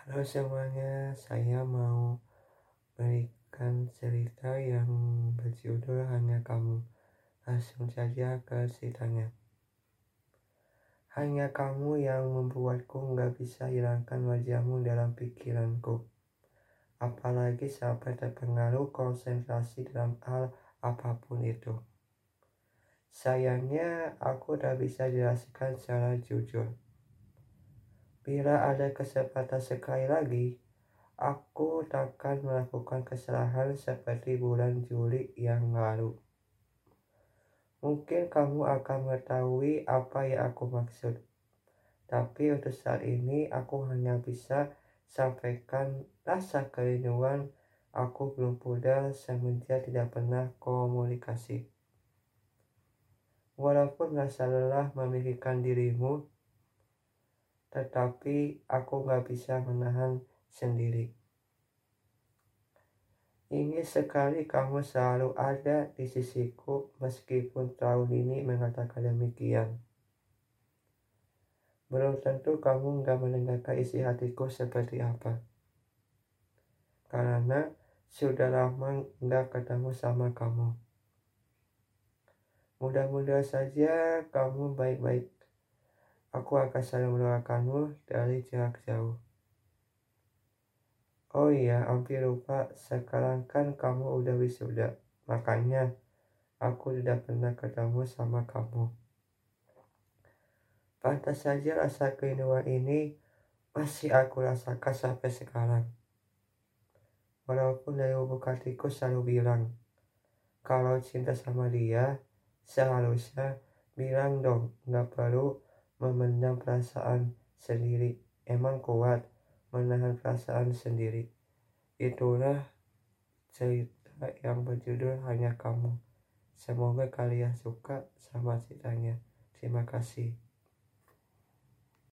Halo semuanya, saya mau berikan cerita yang berjudul Hanya Kamu. Langsung saja ke ceritanya. Hanya kamu yang membuatku nggak bisa hilangkan wajahmu dalam pikiranku. Apalagi sampai terpengaruh konsentrasi dalam hal apa pun itu. Sayangnya aku tak bisa jelaskan secara jujur. Bila ada kesempatan sekali lagi, aku takkan melakukan kesalahan seperti bulan Juli yang lalu. Mungkin kamu akan mengetahui apa yang aku maksud. Tapi untuk saat ini aku hanya bisa sampaikan rasa kerinduan aku belum pudar semenjak tidak pernah komunikasi. Walaupun rasa lelah memikirkan dirimu, tetapi aku gak bisa menahan sendiri. Ingin sekali kamu selalu ada di sisiku meskipun tahun ini mengatakan demikian. Belum tentu kamu gak mendengarkan isi hatiku seperti apa. Karena sudah lama gak ketemu sama kamu. Mudah-mudahan saja kamu baik-baik Aku akan selalu mendoakanmu dari jarak jauh. Oh iya, hampir lupa. Sekarang kan kamu udah wisuda. Makanya aku tidak pernah ketemu sama kamu. Pantas saja rasa kerinduan ini masih aku rasakan sampai sekarang. Walaupun dari lubuk hatiku selalu bilang, kalau cinta sama dia, seharusnya bilang dong, nggak perlu memendam perasaan sendiri. Emang kuat menahan perasaan sendiri. Itulah cerita yang berjudul Hanya Kamu. Semoga kalian suka sama ceritanya. Terima kasih.